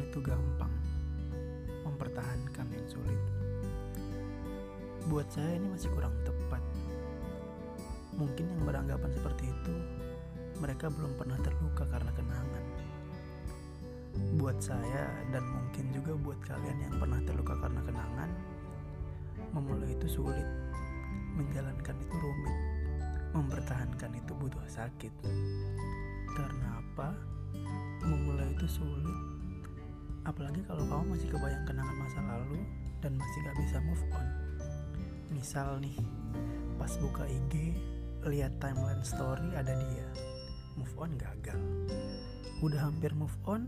on itu gampang, mempertahankan yang sulit. Buat saya ini masih kurang tepat. Mungkin yang beranggapan seperti itu, mereka belum pernah terluka karena kenangan. Buat saya dan mungkin juga buat kalian yang pernah terluka karena kenangan, memulai itu sulit, menjalankan itu rumit, mempertahankan itu butuh sakit. Karena apa? Sulit, apalagi kalau kamu masih kebayang kenangan masa lalu dan masih gak bisa move on. Misal nih, pas buka IG, lihat timeline story ada dia. Move on gagal. Udah hampir move on,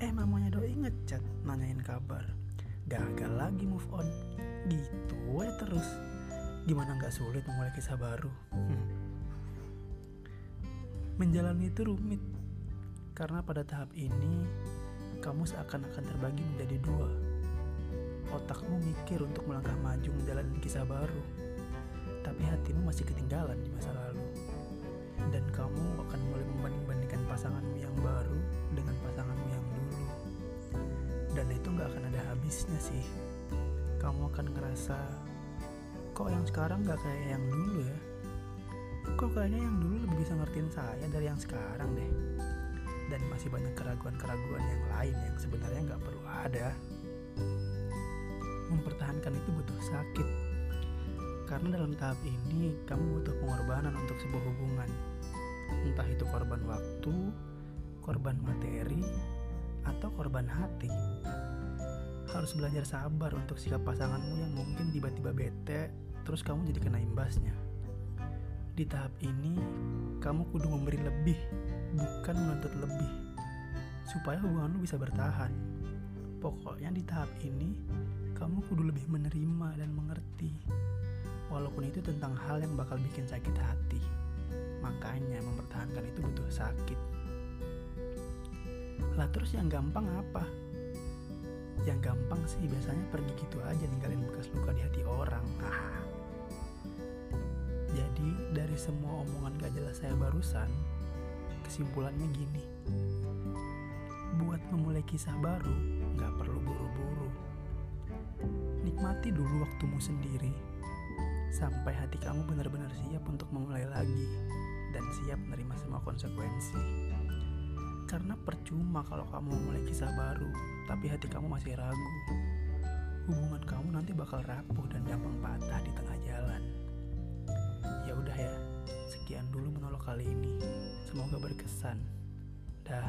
eh mamanya doi ngechat nanyain kabar. Gagal lagi move on. Gitu ya terus. Gimana nggak sulit memulai kisah baru? Hmm. Menjalani itu rumit. Karena pada tahap ini, kamu seakan-akan terbagi menjadi dua otakmu mikir untuk melangkah maju menjalani kisah baru, tapi hatimu masih ketinggalan di masa lalu. Dan kamu akan mulai membanding-bandingkan pasanganmu yang baru dengan pasanganmu yang dulu. Dan itu gak akan ada habisnya sih. Kamu akan ngerasa, kok yang sekarang gak kayak yang dulu ya? Kok kayaknya yang dulu lebih bisa ngertiin saya dari yang sekarang deh. Dan masih banyak keraguan-keraguan yang lain yang sebenarnya gak perlu ada mempertahankan itu butuh sakit. Karena dalam tahap ini kamu butuh pengorbanan untuk sebuah hubungan. Entah itu korban waktu, korban materi, atau korban hati. Harus belajar sabar untuk sikap pasanganmu yang mungkin tiba-tiba bete, terus kamu jadi kena imbasnya. Di tahap ini, kamu kudu memberi lebih, bukan menuntut lebih, supaya hubunganmu bisa bertahan. Pokoknya di tahap ini, kamu kudu lebih menerima dan mengerti. Walaupun itu tentang hal yang bakal bikin sakit hati. Makanya mempertahankan itu butuh sakit. Lah terus yang gampang apa? Yang gampang sih biasanya pergi gitu aja ninggalin bekas luka di hati orang. Ah. Jadi dari semua omongan gak jelas saya barusan, kesimpulannya gini. Buat memulai kisah baru, gak perlu buru-buru Nikmati dulu waktumu sendiri sampai hati kamu benar-benar siap untuk memulai lagi dan siap menerima semua konsekuensi. Karena percuma kalau kamu memulai kisah baru, tapi hati kamu masih ragu. Hubungan kamu nanti bakal rapuh dan gampang patah di tengah jalan. Ya udah ya, sekian dulu monolog kali ini. Semoga berkesan. Dah.